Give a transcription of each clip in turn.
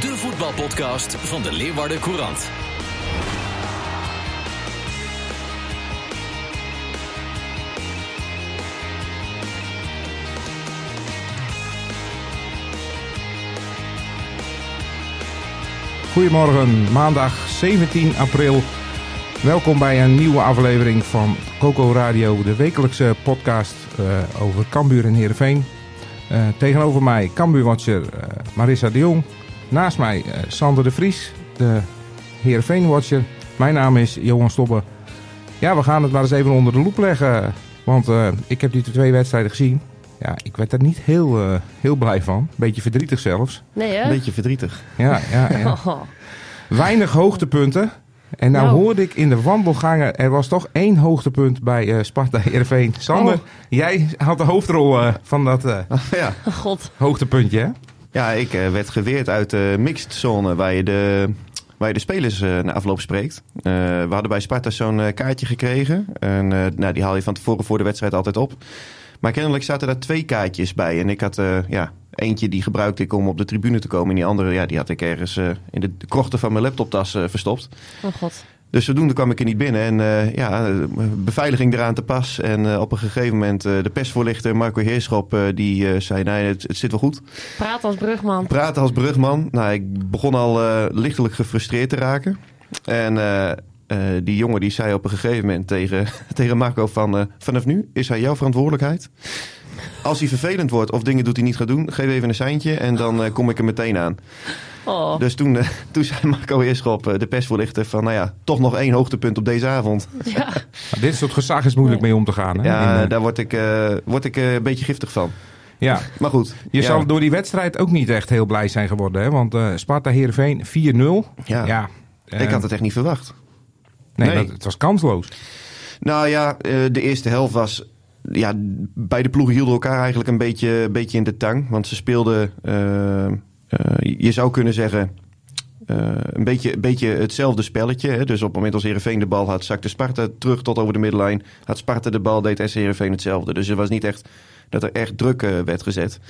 de voetbalpodcast van de Leeuwarden Courant. Goedemorgen, maandag 17 april. Welkom bij een nieuwe aflevering van Coco Radio, de wekelijkse podcast eh, over Cambuur en Heerenveen. Eh, tegenover mij Cambuurwatcher uh, Marissa de Jong. Naast mij eh, Sander de Vries, de Heerenveen-watcher. Mijn naam is Johan Stobbe. Ja, we gaan het maar eens even onder de loep leggen. Want eh, ik heb die twee wedstrijden gezien. Ja, ik werd er niet heel, eh, heel blij van. Beetje verdrietig zelfs. Nee, hè? Een beetje verdrietig. Ja, ja, ja. Oh, Weinig hoogtepunten. En nou, Nou. hoorde ik in de wandelgangen, er was toch één hoogtepunt bij eh, Sparta Heerenveen. Sander, Oh. jij had de hoofdrol eh, van dat eh, ja. god. hoogtepuntje, hè? Ja, ik eh, werd geweerd uit de mixed zone waar je de, waar je de spelers eh, na afloop spreekt. Eh, we hadden bij Sparta zo'n kaartje gekregen. En nou, die haal je van tevoren voor de wedstrijd altijd op. Maar kennelijk zaten daar twee kaartjes bij. En ik had ja, eentje die gebruikte ik om op de tribune te komen. En die andere ja, die had ik ergens in de krochten van mijn laptoptas verstopt. Oh god. Dus zodoende kwam ik er niet binnen. En eh, ja, beveiliging eraan te pas. En eh, op een gegeven moment eh, de persvoorlichter Marco Heerschop... die zei, nee, het, het zit wel goed. Praat als brugman. Praten als brugman. Nou, ik begon al lichtelijk gefrustreerd te raken. En die jongen die zei op een gegeven moment tegen, tegen Marco van... vanaf nu is hij jouw verantwoordelijkheid. Als hij vervelend wordt of dingen doet die hij niet gaat doen... geef even een seintje en dan kom ik er meteen aan. Oh. Dus toen, eh, toen zei Marco Heerschop, eh, de persvoorlichter... van nou ja, toch nog één hoogtepunt op deze avond. Ja. Maar dit soort gezag is moeilijk mee om te gaan, hè? Ja, In, eh, daar word ik, eh, word ik een beetje giftig van. ja. Maar goed. Je ja, zal door die wedstrijd ook niet echt heel blij zijn geworden, hè? Want eh, Sparta Heerenveen 4-0. Ja. ja Ik had het echt niet verwacht. nee, nee. Dat, het was kansloos. Nou ja, eh, de eerste helft was... Ja, beide ploegen hielden elkaar eigenlijk een beetje, een beetje in de tang. Want ze speelden, je zou kunnen zeggen... eh, een, beetje, een beetje hetzelfde spelletje. Hè? Dus op het moment als Heerenveen de bal had, zakte Sparta terug tot over de middenlijn. Had Sparta de bal, deed SC Heerenveen hetzelfde. Dus het was niet echt dat er echt druk eh, werd gezet.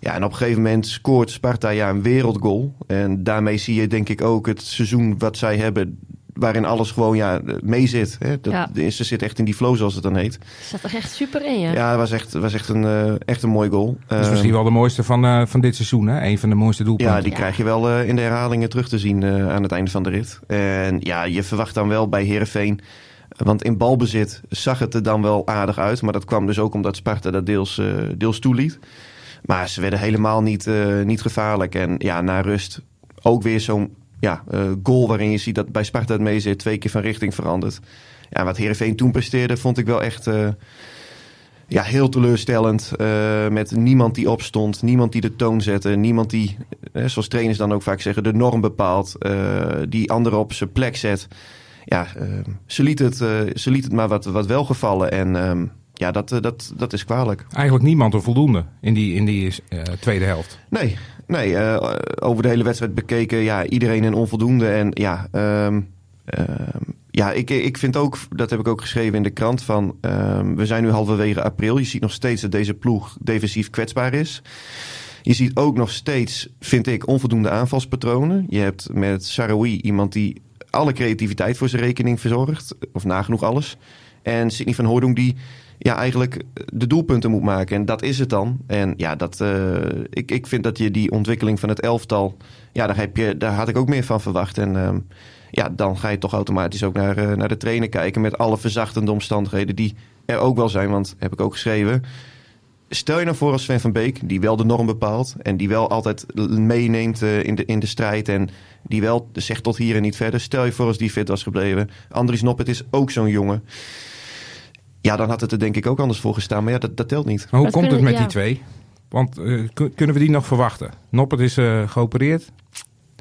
Ja, en op een gegeven moment scoort Sparta ja, een wereldgoal. En daarmee zie je denk ik ook het seizoen wat zij hebben... waarin alles gewoon ja, mee zit. Hè? Dat, Ja. Ze zit echt in die flow, zoals het dan heet. Zat er echt super in, ja. Ja, het was echt, was echt, een, eh, echt een mooi goal. Dat is misschien wel de mooiste van, eh, van dit seizoen, hè? Een van de mooiste doelpunten. ja, die Ja. krijg je wel eh, in de herhalingen terug te zien eh, aan het einde van de rit. En ja, je verwacht dan wel bij Herenveen. Want in balbezit zag het er dan wel aardig uit. Maar dat kwam dus ook omdat Sparta dat deels, eh, deels toeliet. Maar ze werden helemaal niet, eh, niet gevaarlijk. En ja, na rust ook weer zo'n ja, eh, goal waarin je ziet dat bij Sparta het mee zit. Twee keer van richting veranderd. Ja, wat Herenveen toen presteerde vond ik wel echt... eh, ja, heel teleurstellend. eh, met niemand die opstond, niemand die de toon zette, niemand die, zoals trainers dan ook vaak zeggen, de norm bepaalt, die anderen op zijn plek zet. Ja, ze, liet het, ze liet het maar wat, wat welgevallen en ehm, ja, dat, dat, dat is kwalijk. Eigenlijk niemand een voldoende in die, in die tweede helft. Nee, nee eh, over de hele wedstrijd bekeken, ja, iedereen een onvoldoende. En ja, ehm, ehm, ja ik, ik vind ook, dat heb ik ook geschreven in de krant, van ehm, we zijn nu halverwege april. Je ziet nog steeds dat deze ploeg defensief kwetsbaar is. Je ziet ook nog steeds, vind ik, onvoldoende aanvalspatronen. Je hebt met Sarawi iemand die alle creativiteit voor zijn rekening verzorgt, of nagenoeg alles. En Sidney van Hoordong die ja, eigenlijk de doelpunten moet maken. En dat is het dan. En ja, dat, eh, ik, ik vind dat je die ontwikkeling van het elftal... Ja, daar, heb je, daar had ik ook meer van verwacht. En ehm, ja, dan ga je toch automatisch ook naar, eh, naar de trainer kijken... met alle verzachtende omstandigheden die er ook wel zijn. Want, heb ik ook geschreven... Stel je nou voor als Sven van Beek, die wel de norm bepaalt... en die wel altijd meeneemt eh, in, de, in de strijd... en die wel zegt tot hier en niet verder. Stel je voor als die fit was gebleven. Andries Noppet is ook zo'n jongen... Ja, dan had het er denk ik ook anders voor gestaan. Maar ja, dat, dat telt niet. Maar hoe Dat komt het met ja. die twee? Want eh, kun- kunnen we die nog verwachten? Noppert is eh, geopereerd.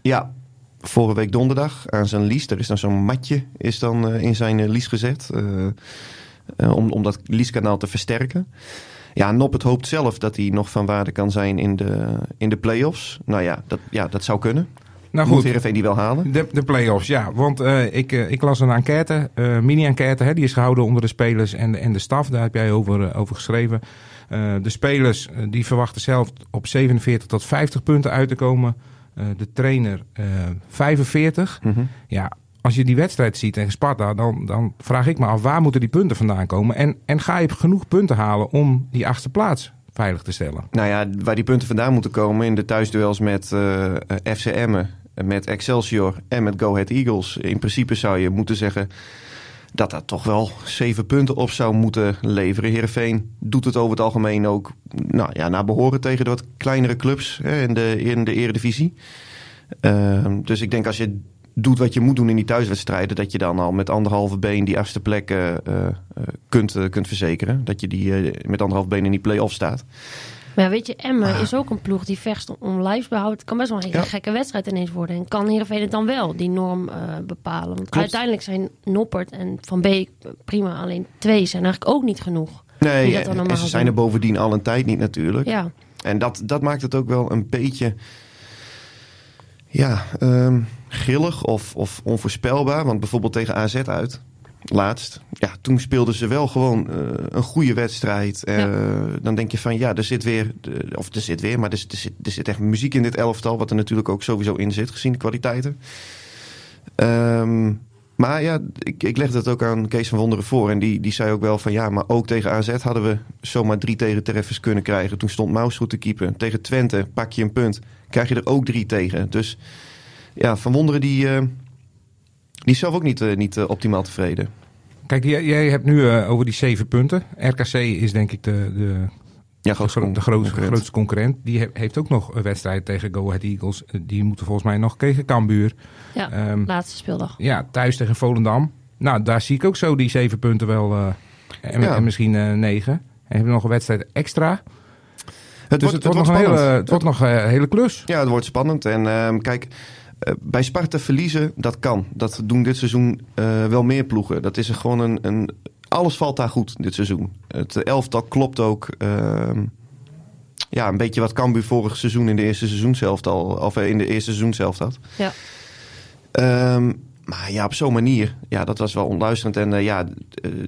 Ja, vorige week donderdag aan zijn lies. Er is dan zo'n matje is dan, eh, in zijn uh, lies gezet. Uh, om, om dat lieskanaal te versterken. Ja, Noppert hoopt zelf dat hij nog van waarde kan zijn in de, in de play-offs. Nou ja, dat, ja, dat zou kunnen. Nou goed, Moet Heerenveen die wel halen? De, de play-offs, ja. Want uh, ik, uh, ik las een enquête, uh, mini-enquête, die is gehouden onder de spelers en de, en de staf. Daar heb jij over, over geschreven. de spelers die verwachten zelf op 47 tot 50 punten uit te komen. de trainer 45. Mm -hmm. Ja, als je die wedstrijd ziet tegen Sparta, dan, dan vraag ik me af waar moeten die punten vandaan komen? En, en ga je genoeg punten halen om die achtste plaats veilig te stellen? Nou ja, waar die punten vandaan moeten komen in de thuisduels met uh, FCM, met Excelsior en met Go Ahead Eagles. In principe zou je moeten zeggen dat dat toch wel zeven punten op zou moeten leveren. Heerenveen doet het over het algemeen ook nou, ja, naar behoren tegen de wat kleinere clubs hè, in, de, in de eredivisie. Uh, dus ik denk als je doet wat je moet doen in die thuiswedstrijden, dat je dan al met anderhalve been die achtste plek uh, uh, kunt, uh, kunt verzekeren. Dat je die met anderhalf been in die play-off staat. Maar weet je, Emmen ah. is ook een ploeg die vecht om lijfsbehoud. Het kan best wel een hele gekke wedstrijd ineens worden. En kan Heerenveen het dan wel, die norm bepalen? Want uiteindelijk zijn Noppert en Van Beek prima. Alleen twee zijn eigenlijk ook niet genoeg. Nee, en ze zijn er bovendien al een tijd niet natuurlijk. Ja. En dat, dat maakt het ook wel een beetje... Ja, um, grillig of, of onvoorspelbaar. Want bijvoorbeeld tegen AZ uit, laatst. Ja, toen speelden ze wel gewoon uh, een goede wedstrijd. Uh, ja. Dan denk je van ja, er zit weer, of er zit weer, maar er, er, zit, er zit echt muziek in dit elftal. Wat er natuurlijk ook sowieso in zit, gezien de kwaliteiten. Um, maar ja, ik, ik legde het ook aan Kees van Wonderen voor. En die, die zei ook wel van ja, maar ook tegen AZ hadden we zomaar drie tegentreffers kunnen krijgen. Toen stond Maus goed te keeper. Tegen Twente pak je een punt, krijg je er ook drie tegen. Dus ja, Van Wonderen die, uh, die is zelf ook niet, uh, niet uh, optimaal tevreden. Kijk, jij, jij hebt nu over die zeven punten. RKC is denk ik de, de, ja, grootste, de, de grootste, concurrent. grootste concurrent. Die he, heeft ook nog een wedstrijd tegen Go Ahead Eagles. Die moeten volgens mij nog tegen Cambuur. Ja, um, laatste speeldag. Ja, thuis tegen Volendam. Nou, daar zie ik ook zo die zeven punten wel. en, ja. en, misschien negen. En hebben we nog een wedstrijd extra. Het dus wordt, het, wordt, nog, een hele, het wordt nog een hele klus. Ja, het wordt spannend. En uh, kijk, bij Sparta verliezen, dat kan. Dat doen dit seizoen uh, wel meer ploegen. Dat is er gewoon een, een, Alles valt daar goed dit seizoen. Het elftal klopt ook. Ehm, ja, een beetje wat Cambuur vorig seizoen in de eerste seizoenshelft al... of in de eerste seizoenshelft had. Ja. Um, maar ja, op zo'n manier, ja, dat was wel onluisterend. En uh, ja,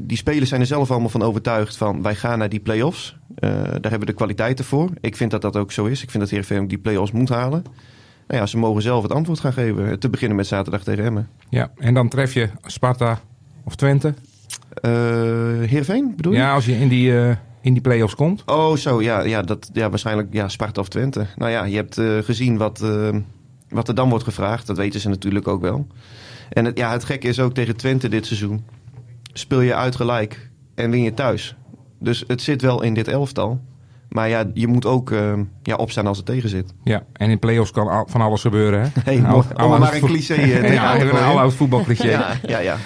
die spelers zijn er zelf allemaal van overtuigd van... wij gaan naar die play-offs. Uh, daar hebben we de kwaliteiten voor. Ik vind dat dat ook zo is. Ik vind dat Heerenveen ook die play-offs moet halen. Nou ja, ze mogen zelf het antwoord gaan geven. Te beginnen met zaterdag tegen Emmen. Ja, en dan tref je Sparta of Twente? Uh, Heerenveen bedoel je? Ja, als je in die, uh, in die play-offs komt. Oh, zo. Ja, ja, dat, ja waarschijnlijk ja, Sparta of Twente. Nou ja, je hebt uh, gezien wat, wat er dan wordt gevraagd. Dat weten ze natuurlijk ook wel. En het, ja, het gekke is ook tegen Twente dit seizoen. Speel je uit gelijk en win je thuis. Dus het zit wel in dit elftal. Maar ja, je moet ook uh, ja, opstaan als het tegen zit. Ja, en in play-offs kan al, van alles gebeuren. Hè? Hey, al, al, maar een cliché. Ja, even een oud voetbalcliché. ja, ja, ja.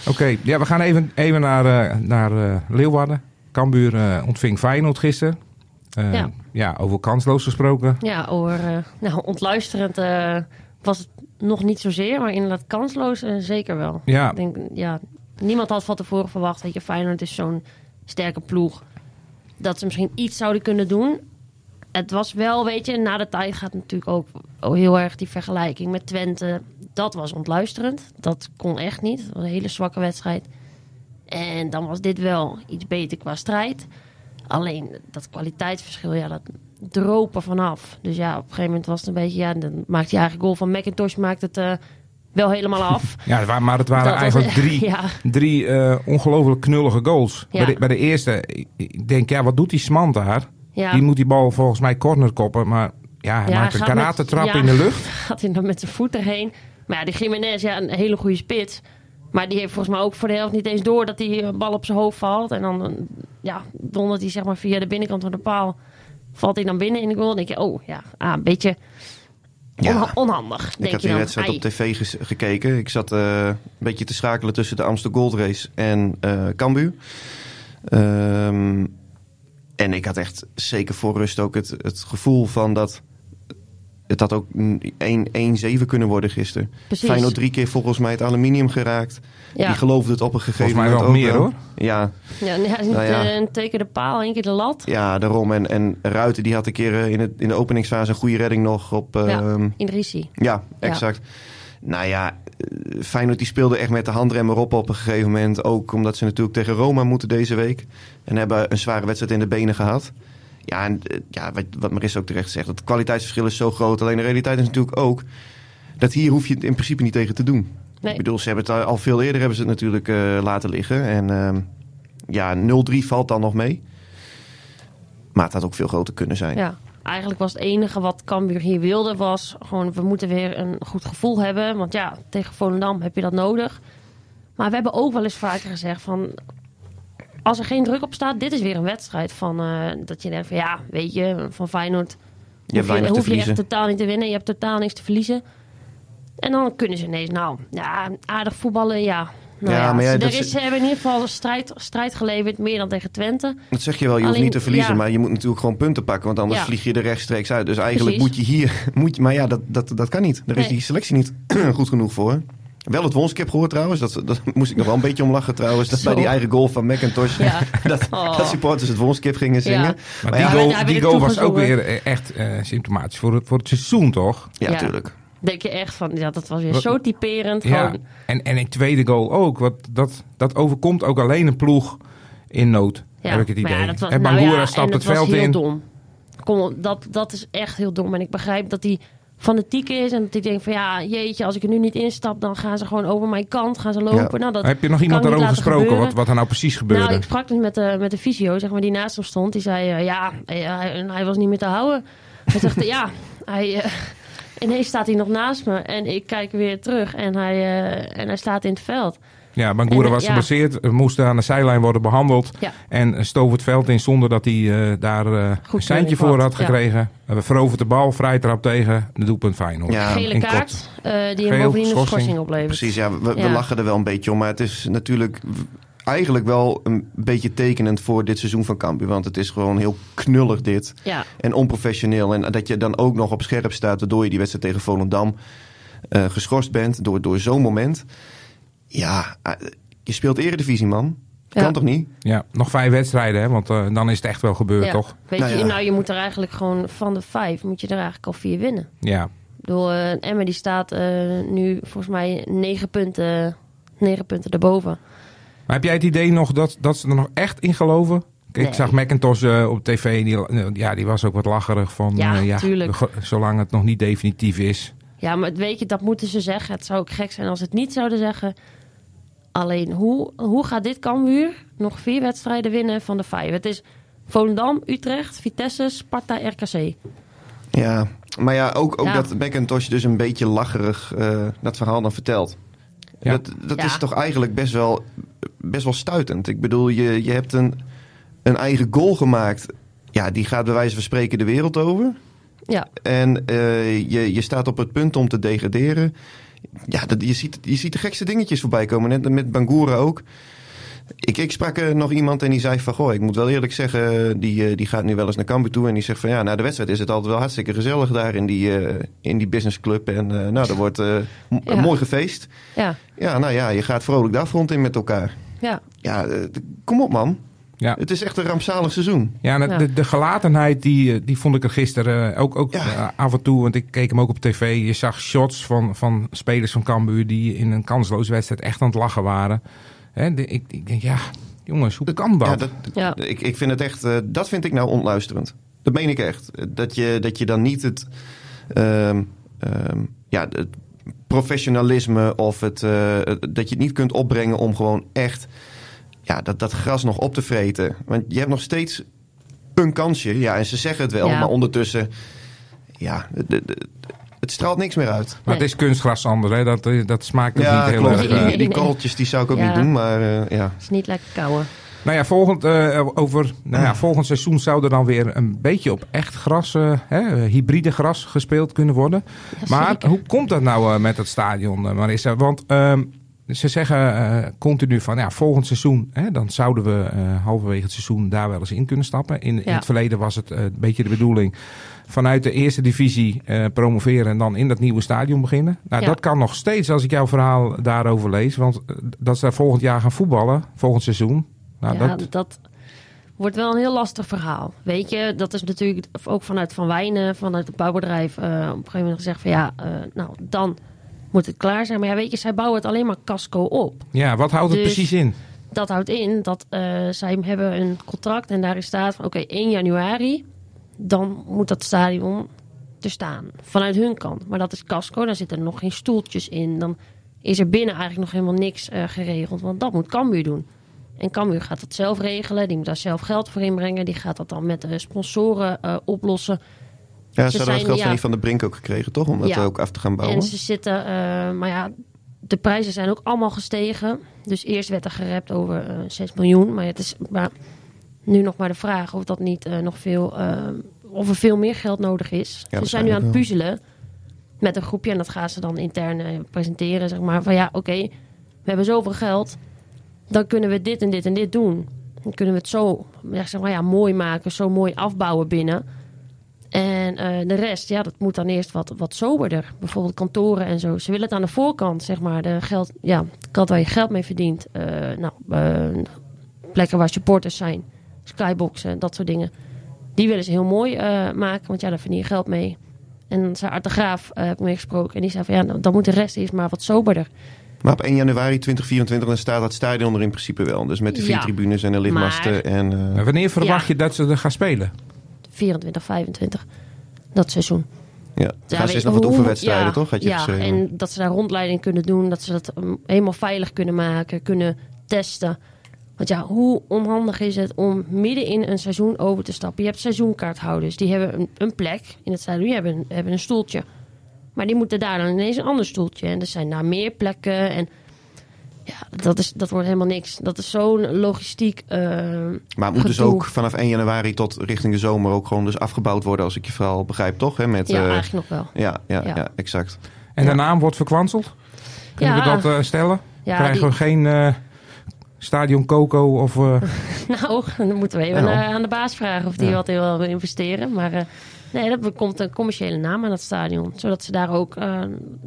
Oké, okay, ja, we gaan even, even naar, uh, naar uh, Leeuwarden. Cambuur uh, ontving Feyenoord gisteren. Uh, ja. ja, over kansloos gesproken. Ja, over nou, ontluisterend was het nog niet zozeer, maar inderdaad kansloos zeker wel. Ja. Ik denk, ja, niemand had van tevoren verwacht. Weet je, Feyenoord is zo'n sterke ploeg dat ze misschien iets zouden kunnen doen. Het was wel, weet je, na de tijd gaat natuurlijk ook heel erg die vergelijking met Twente. Dat was ontluisterend. Dat kon echt niet. Dat was een hele zwakke wedstrijd. En dan was dit wel iets beter qua strijd. Alleen dat kwaliteitsverschil, ja, dat droop er vanaf. Dus ja, op een gegeven moment was het een beetje, ja, dan maakt hij eigen goal van McIntosh, maakt het uh, wel helemaal af. Ja, maar het waren dat eigenlijk was, drie, ja. drie uh, ongelooflijk knullige goals. Ja. Bij, de, bij, de, eerste, ik denk, ja, wat doet die Smant daar? Ja. Die moet die bal volgens mij corner koppen, maar ja, hij maakt een karate-trap in de lucht. Gaat hij dan met zijn voet erheen. Maar ja, die Jiménez, ja, een hele goede spits. Maar die heeft volgens mij ook voor de helft niet eens door dat die eh, bal op zijn hoofd valt. En dan ja, dondert hij zeg maar via de binnenkant van de paal. Valt hij dan binnen in de goal. Dan denk je, oh ja, ah, een beetje ja. onhandig. Ik heb die wedstrijd op tv gekeken. Ik zat uh, een beetje te schakelen tussen de Amsterdam Gold Race en uh, Cambuur. Um, en ik had echt zeker voor rust ook het, het gevoel van dat het had ook een 1-7 kunnen worden gisteren. Precies. Feyenoord drie keer volgens mij het aluminium geraakt. Ja. Die geloofde het op een gegeven Volgens mij moment wel ook meer, wel. hoor. Ja, Ja, Nou ja. eh, een teken de paal, één keer de lat. ja, daarom. En, en Ruiten die had een keer eh, in, het, in de openingsfase een goede redding nog op... Ja. ehm, In de Risi. Ja, exact. Nou ja, eh, Feyenoord die speelde echt met de handrem erop op een gegeven moment. Ook omdat ze natuurlijk tegen Roma moeten deze week. En hebben een zware wedstrijd in de benen gehad. Ja, en eh, ja, wat, wat Marissa ook terecht zegt. Het kwaliteitsverschil is zo groot. Alleen de realiteit is natuurlijk ook... dat hier hoef je het in principe niet tegen te doen. Nee. Ik bedoel, ze hebben het al veel eerder hebben ze het natuurlijk eh, laten liggen. En ehm, ja, 0-3 valt dan nog mee. Maar het had ook veel groter kunnen zijn. Ja, eigenlijk was het enige wat Cambuur hier wilde was gewoon we moeten weer een goed gevoel hebben, want ja, tegen Volendam heb je dat nodig. Maar we hebben ook wel eens vaker gezegd van als er geen druk op staat, dit is weer een wedstrijd van eh, dat je denkt van ja, weet je, van Feyenoord Je hoef je, hoef je echt totaal niet te winnen, je hebt totaal niks te verliezen. En dan kunnen ze ineens, nou, ja, aardig voetballen, ja. Nou Ja, ja, maar ja, er is- ze hebben in ieder geval strijd, strijd geleverd, meer dan tegen Twente. Dat zeg je wel, je hoeft niet te verliezen, ja. maar je moet natuurlijk gewoon punten pakken, want anders vlieg je er rechtstreeks uit. Dus eigenlijk Precies. moet je hier, moet je, maar ja, dat, dat, dat kan niet. Daar is die selectie niet goed genoeg voor. Wel het wonskip gehoord trouwens, dat, dat moest ik nog wel een beetje om lachen trouwens. Dat Zo. bij die eigen goal van McIntosh, Ja. dat, Oh. dat supporters het wonskip gingen zingen. Ja. Maar Maar die ja, goal, die was ook weer eh, echt eh, symptomatisch voor het, voor het seizoen, toch? Ja, Ja. tuurlijk. denk je echt van, ja, dat was weer Wat- zo typerend. Ja, Gewoon, en, en in tweede goal ook. Want dat, dat overkomt ook alleen een ploeg in nood, ja. heb ik het idee. ja, dat was, en nou Bangura ja, stapt en het veld heel in. dom. Kom, dat, dat is echt heel dom. En ik begrijp dat hij fanatiek is. En dat hij denkt van, ja, jeetje, als ik er nu niet instap... dan gaan ze gewoon over mijn kant, gaan ze lopen. Ja. Nou, dat Heb je nog iemand daarover gesproken, gebeuren. wat, wat er nou precies gebeurde? Nou, ik sprak dus met de, met de fysio, zeg maar, die naast hem stond. Die zei, eh, ja, hij, hij was niet meer te houden. Hij zegt, ja, hij, eh, ineens staat hij nog naast me. En ik kijk weer terug en hij, eh, en hij staat in het veld. Ja, Bangura was ja. geblesseerd, eh, moest aan de zijlijn worden behandeld. Ja. En stoof het veld in zonder dat hij eh, daar eh, een seintje voor had, ja. gekregen. We veroverd de bal, vrij trap tegen, de doelpunt Feyenoord. Ja, Gele in kaart, eh, die hem bovendien een schorsing. schorsing oplevert. Precies, ja, we, lachen er wel een beetje om. Maar het is natuurlijk eigenlijk wel een beetje tekenend voor dit seizoen van Cambuur. Want het is gewoon heel knullig dit. Ja, En onprofessioneel. En dat je dan ook nog op scherp staat, waardoor je die wedstrijd tegen Volendam eh, geschorst bent door, door zo'n moment. Ja, eh, je speelt eredivisie, man. Kan Ja. toch niet? Ja, nog vijf wedstrijden, hè, want eh, dan is het echt wel gebeurd, ja. toch? Weet Nou je, ja. nou je moet er eigenlijk gewoon van de vijf, moet je er eigenlijk al vier winnen. Ja. Bedoel, eh, Emma die staat eh, nu volgens mij negen punten, negen punten erboven. Maar heb jij het idee nog dat, dat ze er nog echt in geloven? Kijk, Ik Nee. zag McIntosh eh, op tv, die, ja, die was ook wat lacherig van... Ja, eh, tuurlijk. zolang het nog niet definitief is. Ja, maar weet je, dat moeten ze zeggen. Het zou ook gek zijn als ze het niet zouden zeggen. Alleen, hoe, hoe gaat dit Cambuur nog vier wedstrijden winnen van de vijf? Het is Volendam, Utrecht, Vitesse, Sparta, RKC. Ja, maar ja, ook, ook Ja. dat McIntosh dus een beetje lacherig eh, dat verhaal dan vertelt. Ja. Dat, dat Ja. is toch eigenlijk best wel, best wel stuitend. Ik bedoel, je, je hebt een, een eigen goal gemaakt. Ja, die gaat bij wijze van spreken de wereld over. Ja, En eh, je, je staat op het punt om te degraderen. Ja, dat, je, ziet, je ziet de gekste dingetjes voorbij komen. Net met Bangura ook. Ik, ik sprak er nog iemand en die zei van... Goh, ik moet wel eerlijk zeggen, die, eh, die gaat nu wel eens naar Cambuur toe. En die zegt van ja, na de wedstrijd is het altijd wel hartstikke gezellig daar in die, eh, in die businessclub. En eh, nou, er wordt eh, Ja. mooi gefeest. ja, Ja, nou ja, je gaat vrolijk de afgrond in met elkaar. ja. Ja, eh, kom op man. Ja. Het is echt een rampzalig seizoen. Ja. De, de gelatenheid, die, eh, die vond ik er gisteren eh, ook, ook Ja. eh, af en toe. Want ik keek hem ook op tv. Je zag shots van, van spelers van Cambuur die in een kansloze wedstrijd echt aan het lachen waren. Hè, de- ik, ik denk, ja, jongens, hoe kan dat? Ja, dat, Ja. Ik, ik vind het echt, dat vind ik nou ontluisterend. Dat meen ik echt. Dat je, dat je dan niet het, ehm, ehm, ja, het professionalisme of het, eh, het- dat je het niet kunt opbrengen om gewoon echt ja, dat, dat gras nog op te vreten. Want je hebt nog steeds een kansje. Ja, en ze zeggen het wel, Ja. maar ondertussen, ja, de, de- het straalt niks meer uit. Maar het is kunstgras, Sander. Hè? Dat, eh, dat smaakt ook Ja, niet heel klopt. erg. Die, eh, Nee, die nee. korreltjes die zou ik ook Ja. niet doen, maar eh, ja. Het is niet lekker kouwen. Nou ja, volgend, eh, over, nou ja, volgend seizoen zou er dan weer een beetje op echt gras, hè, hybride gras gespeeld kunnen worden. Ja, maar hoe komt dat nou eh, met het stadion, eh, Marissa? Want ehm, ze zeggen eh, continu van ja, volgend seizoen, hè, dan zouden we eh, halverwege het seizoen daar wel eens in kunnen stappen. In, het verleden was het eh, een beetje de bedoeling vanuit de eerste divisie promoveren en dan in dat nieuwe stadion beginnen. Nou, Ja. dat kan nog steeds als ik jouw verhaal daarover lees, want dat ze daar volgend jaar gaan voetballen, volgend seizoen. Nou, ja, dat, dat... wordt wel een heel lastig verhaal. Weet je, dat is natuurlijk ook vanuit Van Wijnen, vanuit het bouwbedrijf, eh, op een gegeven moment gezegd van ja, nou dan moet het klaar zijn. Maar ja, weet je, zij bouwen het alleen maar casco op. ja, wat houdt het Dus- precies in? Dat houdt in dat eh, zij hebben een contract en daarin staat van oké, 1 januari, dan moet dat stadion er staan. Vanuit hun kant. Maar dat is casco, daar zitten nog geen stoeltjes in. Dan is er binnen eigenlijk nog helemaal niks eh, geregeld, want dat moet Cambuur doen. En Cambuur gaat dat zelf regelen, die moet daar zelf geld voor inbrengen. Die gaat dat dan met de sponsoren eh, oplossen. Ja, Ze ze hadden het geld ja. van die Van de Brink ook gekregen, toch? Om dat Ja. ook af te gaan bouwen. En ze zitten, eh, maar ja, de prijzen zijn ook allemaal gestegen. Dus eerst werd er gerept over eh 6 miljoen. Maar het is maar nu nog maar de vraag of dat niet eh, nog veel, of er veel meer geld nodig is. ze zijn nu aan het puzzelen met een groepje en dat gaan ze dan intern presenteren. Zeg maar van ja, oké, we hebben zoveel geld, dan kunnen we dit en dit en dit doen. Dan kunnen we het zo ja, zeg maar, ja, mooi maken, zo mooi afbouwen binnen. En eh, de rest, ja, dat moet dan eerst wat, wat soberder. Bijvoorbeeld kantoren en zo. Ze willen het aan de voorkant, zeg maar. De geld, ja, de kant waar je geld mee verdient. Eh, nou, eh, plekken waar supporters zijn. Skyboxen, dat soort dingen. Die willen ze heel mooi eh, maken, want ja, daar verdien je geld mee. En de Graaf, heb ik mee gesproken. En die zei van, ja, nou, dan moet de rest eerst maar wat soberder. Maar op 1 januari 2024 dan staat dat stadion er in principe wel. Dus met de vier Ja. tribunes en de lidmasten. Maar- En, eh, Maar wanneer verwacht Ja. je dat ze er gaan spelen? 24, 25. Dat seizoen. ja, Ja, gaan nog wat oefenwedstrijden, ja, toch? Had je ja, geschreven. en dat ze daar rondleiding kunnen doen. Dat ze dat um, helemaal veilig kunnen maken, kunnen testen. Want ja, hoe onhandig is het om midden in een seizoen over te stappen? Je hebt seizoenkaarthouders, die hebben een, een plek in het stadion. Die hebben, een- hebben een stoeltje. Maar die moeten daar dan ineens een ander stoeltje. En er zijn daar meer plekken. En ja, dat, is, dat wordt helemaal niks. Dat is zo'n logistiek. eh, Maar het moet dus ook vanaf 1 januari tot richting de zomer ook gewoon dus afgebouwd worden, als ik je verhaal begrijp, toch? Hè? Met, ja, eh, eigenlijk nog wel. ja, ja, ja. Ja. exact. En Ja. de naam wordt verkwanseld? Kunnen Ja. we dat eh, stellen? Ja, Krijgen die- we geen eh, Stadion Coco of... eh, Nou, dan moeten we even aan de baas vragen of die Ja. wat in wil investeren. Maar eh, nee, er komt een commerciële naam aan het stadion. Zodat ze daar ook, eh,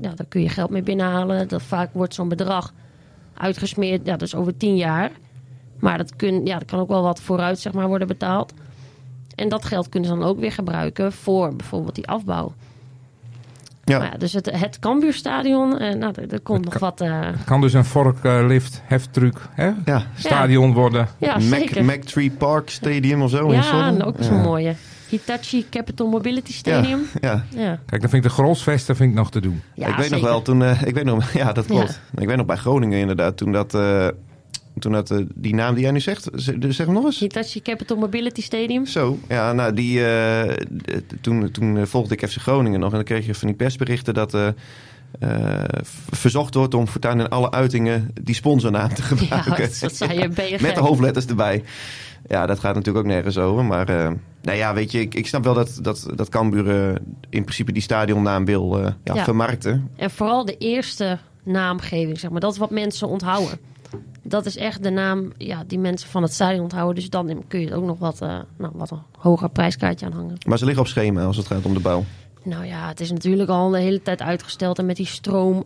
ja, daar kun je geld mee binnenhalen. Dat vaak wordt zo'n bedrag uitgesmeerd, ja, dus over tien jaar. Maar dat, kun, ja, dat kan ook wel wat vooruit zeg maar, worden betaald. En dat geld kunnen ze dan ook weer gebruiken voor bijvoorbeeld die afbouw. Ja. Maar ja, dus het, het Cambuurstadion, eh, nou, er, er komt nog wat... eh, kan dus een vorklift heftruck hè? Ja. stadion worden. ja, Mac, zeker. Mactree Park Stadium of zo. ja, ook zo'n mooie. Hitachi Capital Mobility Stadium. Ja, Ja, Kijk, dan vind ik de Grolsvesten vind ik nog te doen. ja ik weet nog wel toen, eh, ik weet nog, ja, dat klopt. Ja. Ik weet nog bij Groningen inderdaad, toen dat, eh, toen dat eh, die naam die jij nu zegt, zeg, zeg hem nog eens. Hitachi Capital Mobility Stadium. Zo, ja, nou, die, eh, toen, toen volgde ik FC Groningen nog en dan kreeg je van die persberichten dat eh, eh, verzocht wordt om voortaan in alle uitingen die sponsornaam te Ja, gebruiken. dat, dat zei je, ben je Met de hoofdletters erbij. Ja, dat gaat natuurlijk ook nergens over. Maar eh, nou ja, weet je, ik, ik snap wel dat, dat, dat Cambuur eh, in principe die stadionnaam wil eh, ja, Ja. vermarkten. En vooral de eerste naamgeving, zeg maar. Dat is wat mensen onthouden. Dat is echt de naam ja, die mensen van het stadion onthouden. Dus dan kun je er ook nog wat, nou, wat een hoger prijskaartje aan hangen. Maar ze liggen op schema als het gaat om de bouw. Nou ja, het is natuurlijk al de hele tijd uitgesteld. En met die stroom,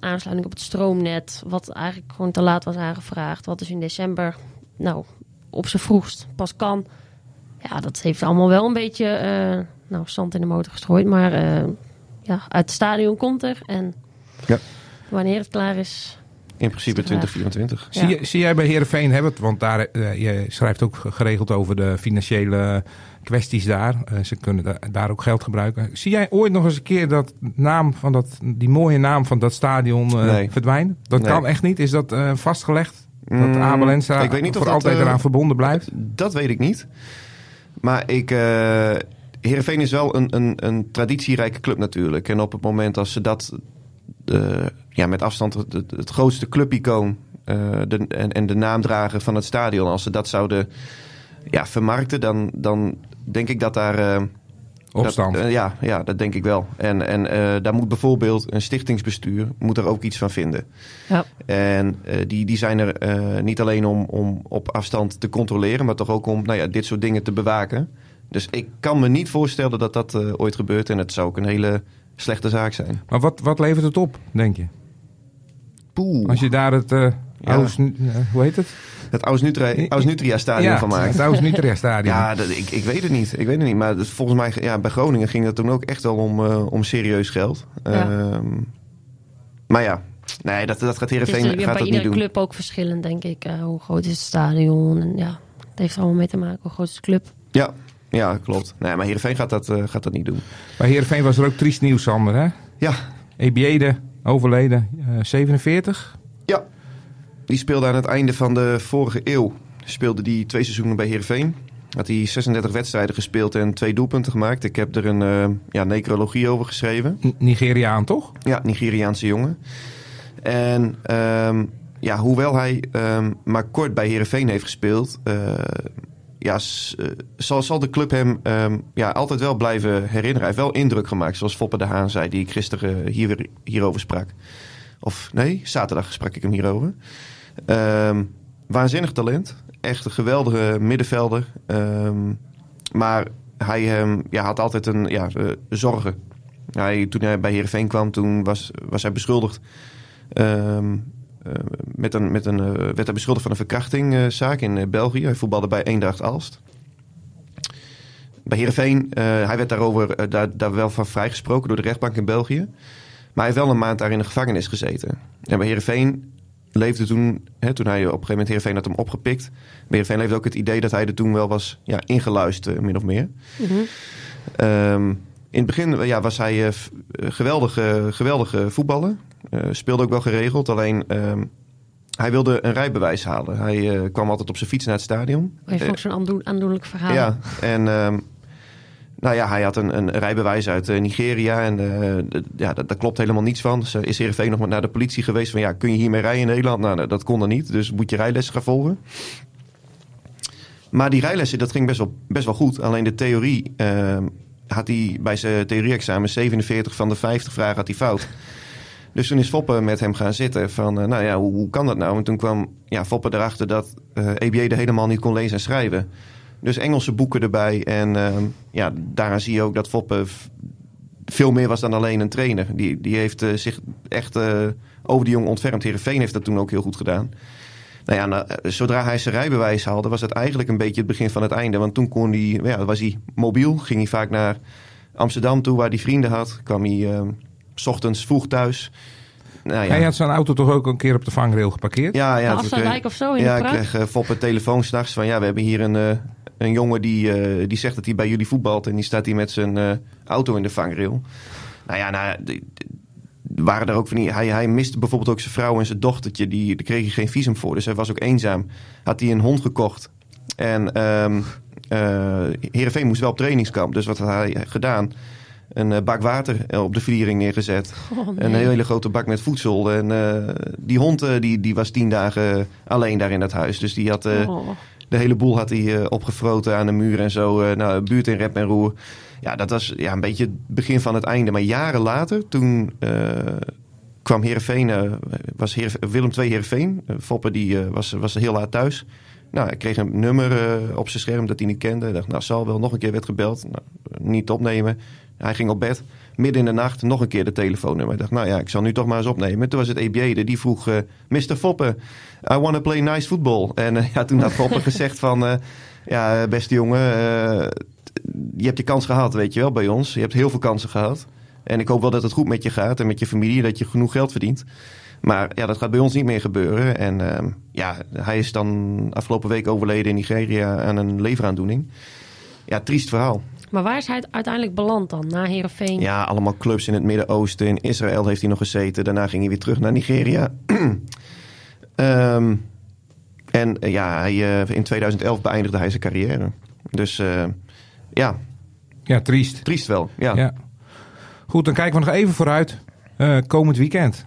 aansluiting op het stroomnet, wat eigenlijk gewoon te laat was aangevraagd. Wat dus in december, nou, op zijn vroegst pas kan. Ja, dat heeft allemaal wel een beetje, eh, nou, zand in de motor gestrooid. Maar eh, ja, uit het stadion komt er. En Ja. wanneer het klaar is, In principe Is de vraag. 2024. Ja. Zie, je, zie jij bij Heerenveen hebben het, want daar, eh, je schrijft ook geregeld over de financiële kwesties daar. Eh, ze kunnen da- daar ook geld gebruiken. Zie jij ooit nog eens een keer dat naam van dat, die mooie naam van dat stadion eh, Nee. verdwijnen? Dat Nee. kan echt niet. Is dat eh, vastgelegd? Dat Mm, Abel Enstra ik weet niet of dat, altijd eh, eraan verbonden blijft? Dat weet ik niet. Maar ik, eh Heerenveen is wel een, een, een traditierijke club natuurlijk. En op het moment als ze dat eh, ja, met afstand het, het, het grootste clubicoon eh, de, en, en de naamdrager van het stadion, als ze dat zouden ja, vermarkten, dan, dan denk ik dat daar Opstand. Dat, eh, ja, ja, dat denk ik wel. En, en eh, daar moet bijvoorbeeld een stichtingsbestuur moet er ook iets van vinden. Ja. En eh, die, die zijn er eh, niet alleen om, om op afstand te controleren, maar toch ook om nou ja, dit soort dingen te bewaken. Dus ik kan me niet voorstellen dat dat ooit gebeurt. En het zou ook een hele slechte zaak zijn. Maar wat, wat levert het op, denk je? Poeh. Als je daar het, Aus- eh, hoe heet het? Het Aus Nutria, Aus Nutria stadion van maakt. het Aus Nutria stadion. Ja, dat, ik, ik weet het niet. Ik weet het niet. Maar dat- volgens mij, ja, bij Groningen ging het toen ook echt wel om, eh, om serieus geld. Ja. Ehm, maar ja, nee, dat, dat gaat Het is Heerenveen natuurlijk gaat bij dat niet iedere doen. club ook verschillend, denk ik. Eh, hoe groot is het stadion? En ja, het heeft er allemaal mee te maken. Hoe groot is de club? Ja, ja, klopt. Nee, maar Heerenveen gaat dat, eh, gaat dat niet doen. Bij Heerenveen was er ook triest nieuws, Sander. Hè? Ja, Ebiede, overleden, eh, 47. Die speelde aan het einde van de vorige eeuw. Speelde die twee seizoenen bij Heerenveen. Had hij 36 wedstrijden gespeeld en twee doelpunten gemaakt. Ik heb er een eh, ja, necrologie over geschreven. N- Nigeriaan, toch? Ja, Nigeriaanse jongen. En ehm, ja, hoewel hij ehm, maar kort bij Herenveen heeft gespeeld, eh, ja, eh, zal, zal de club hem ehm, ja, altijd wel blijven herinneren. Hij heeft wel indruk gemaakt, zoals Foppe de Haan zei, die ik gisteren hier, weer- hierover sprak. Of nee, zaterdag sprak ik hem hierover. Ehm, waanzinnig talent. Echt een geweldige middenvelder. Ehm, maar hij ehm, ja, had altijd een ja, eh, zorgen. Hij, toen hij bij Heerenveen kwam, toen was, was hij beschuldigd. eh, met een, met een, eh, werd hij beschuldigd van een verkrachtingzaak in België. Hij voetbalde bij Eendracht Aalst. Bij Heerenveen, hij werd daarover daar, daar wel van vrijgesproken door de rechtbank in België. Maar hij heeft wel een maand daar in de gevangenis gezeten. En bij Heerenveen leefde toen, hè, toen hij op een gegeven moment Heerenveen had hem opgepikt. Heerenveen leefde ook het idee dat hij er toen wel was ja, ingeluisterd, min of meer. Ehm, in het begin ja, was hij eh, f- eh, geweldige, geweldige voetballer. Eh, speelde ook wel geregeld. Alleen ehm, hij wilde een rijbewijs halen. Hij eh, kwam altijd op zijn fiets naar het stadion. Hij vond zo'n aandoen- aandoenlijk verhaal. Ja, en ehm, nou ja, hij had een, een rijbewijs uit eh, Nigeria. En eh, ja, daar klopt helemaal niets van. Dus eh, is Heerenveen nog maar naar de politie geweest van... ja, kun je hiermee rijden in Nederland? Nou, nou, dat kon er niet. Dus moet je rijlessen gaan volgen. Maar die rijlessen, dat ging best wel, best wel goed. Alleen de theorie had hij bij zijn theorie-examen... 47 van de 50 vragen had hij fout. Dus toen is Foppe met hem gaan zitten van, nou ja, hoe, hoe kan dat nou? En toen kwam ja, Foppe erachter dat eh EBA helemaal niet kon lezen en schrijven. Dus Engelse boeken erbij. En ehm, ja, daaraan zie je ook dat Foppe veel meer was dan alleen een trainer. Die, die heeft eh, zich echt eh, over die jongen ontfermd. Heerenveen heeft dat toen ook heel goed gedaan. Nou ja, nou, eh, zodra hij zijn rijbewijs haalde, was het eigenlijk een beetje het begin van het einde. Want toen kon hij, ja, was hij mobiel, ging hij vaak naar Amsterdam toe, waar hij vrienden had. Kwam hij ehm, s ochtends vroeg thuis. Nou, Hij had zijn auto toch ook een keer op de vangrail geparkeerd? ja, ja, Afsluitdijk kreeg- of zo in ja, de ik Praag? kreeg uh, Fop een telefoon s'nachts van... ja, we hebben hier een, eh, een jongen die, eh, die zegt dat hij bij jullie voetbalt... en die staat hier met zijn eh, auto in de vangrail. Nou ja, nou, waren er ook van die, hij, hij miste bijvoorbeeld ook zijn vrouw en zijn dochtertje. Die, daar kreeg hij geen visum voor, dus hij was ook eenzaam. Had hij een hond gekocht. En ehm eh Heerenveen moest wel op trainingskamp. Dus wat had hij gedaan? Een bak water op de vliering neergezet. Oh, nee. Een hele grote bak met voedsel. En die hond die, die was tien dagen alleen daar in dat huis. Dus die had Oh. De hele boel had hij eh, opgefroten aan de muur en zo. eh nou, buurt in rep en roer. Ja, dat was ja, een beetje het begin van het einde. Maar jaren later, toen eh, kwam Heerenveen, was Heer, Willem II Heerenveen. Foppe die, was, was heel laat thuis. Nou, hij kreeg een nummer op zijn scherm dat hij niet kende. Ik dacht, nou, zal wel. Nog een keer werd gebeld. Nou, niet opnemen. Hij ging op bed. Midden in de nacht nog een keer de telefoonnummer. Ik dacht, nou ja, ik zal nu toch maar eens opnemen. Toen was het EBA, die vroeg... eh Mr. Foppe, I want to play nice football. En eh, ja, toen had Foppe gezegd van... eh, ja, beste jongen, je hebt je kans gehad, weet je wel, bij ons. Je hebt heel veel kansen gehad. En ik hoop wel dat het goed met je gaat en met je familie, dat je genoeg geld verdient. Maar ja, dat gaat bij ons niet meer gebeuren. En ehm, ja, hij is dan afgelopen week overleden in Nigeria aan een leveraandoening. Ja, triest verhaal. Maar waar is hij uiteindelijk beland dan? Na Heerenveen? Ja, allemaal clubs in het Midden-Oosten. In Israël heeft hij nog gezeten. Daarna ging hij weer terug naar Nigeria. Ehm, en eh, ja, hij, eh, in 2011 beëindigde hij zijn carrière. Dus eh, ja, Ja, triest. triest wel. Ja. Ja. Goed, dan kijken we nog even vooruit. Eh, komend weekend.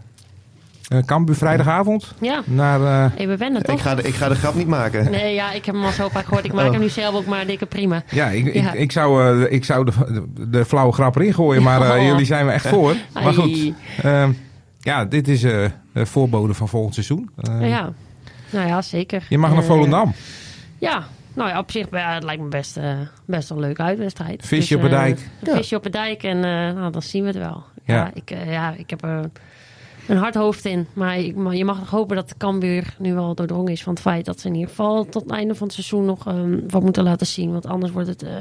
Eh Cambuur vrijdagavond. Ja, Naar, eh, even wennen toch? Ik ga, de, ik ga de grap niet maken. Nee, ja, ik heb hem al zo vaak gehoord. Ik maak Oh. hem nu zelf ook maar dikke prima. ja, ik, Ja. Ik, ik zou, eh, ik zou de, de, de flauwe grap erin gooien, maar eh, Oh. jullie zijn me echt voor. Maar goed, ehm, ja, dit is eh de voorbode van volgend seizoen. Eh, Ja, nou ja, zeker. Je mag naar Eh, Volendam. Ja, nou ja, op zich ja, het lijkt me best, eh, best een leuke uitwedstrijd. Visje Dus, op de eh, dijk. een Visje op de dijk en eh, nou, dan zien we het wel. Ja. Ja, ik, eh, ja, ik heb er een hard hoofd in. Maar je mag nog hopen dat de Cambuur nu wel doordrongen is van het feit dat ze in ieder geval tot het einde van het seizoen nog ehm, wat moeten laten zien. Want anders wordt het eh,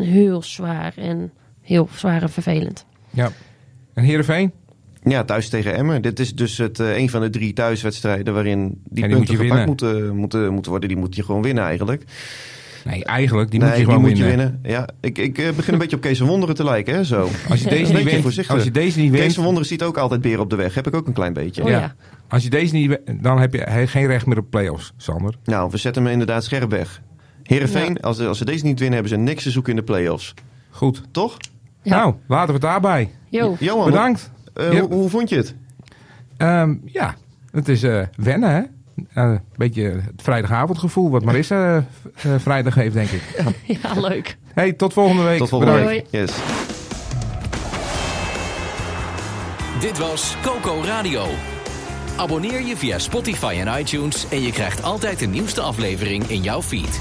heel zwaar en heel zwaar en vervelend. Ja. En Heerenveen? Ja, thuis tegen Emmen. Dit is dus het, eh, een van de drie thuiswedstrijden waarin die, die moet je punten gepakt moeten, moeten, moeten worden. Die moet je gewoon winnen eigenlijk. Nee, eigenlijk. Die nee, moet je gewoon moet winnen. je winnen. Ja, ik, ik eh, begin een beetje op Kees van Wonderen te lijken, hè, zo. Als je deze niet wint, als je deze niet Kees wint, van Wonderen ziet ook altijd beren op de weg. Heb ik ook een klein beetje. Oh Ja. ja. als je deze niet wint, dan heb je geen recht meer op play-offs, Sander. Nou, we zetten hem inderdaad scherp weg. Heerenveen, als, als ze deze niet winnen, hebben ze niks te zoeken in de play-offs. Goed. Toch? Ja. Nou, laten we het daarbij. Yo. Johan, Bedankt. eh, Ja. hoe, hoe vond je het? Ehm, ja, het is eh, wennen, hè? Eh, Een beetje het vrijdagavondgevoel wat Marissa eh, eh, vrijdag heeft, denk ik. Ja, leuk. Hey, tot volgende week. Tot volgende Bedankt. week. Yes. Dit was Coco Radio. Abonneer je via Spotify en iTunes en je krijgt altijd de nieuwste aflevering in jouw feed.